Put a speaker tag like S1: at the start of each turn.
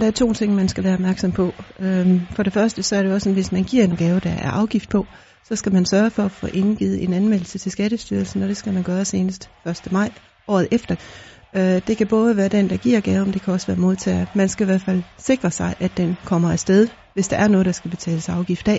S1: Der er to ting, man skal være opmærksom på. Øhm, for det første, så er det også sådan, hvis man giver en gave, der er afgift på, så skal man sørge for at få indgivet en anmeldelse til Skattestyrelsen, og det skal man gøre senest 1. maj året efter. Øh, det kan både være den, der giver gaven, det kan også være modtager. Man skal i hvert fald sikre sig, at den kommer afsted, hvis der er noget, der skal betales afgift af.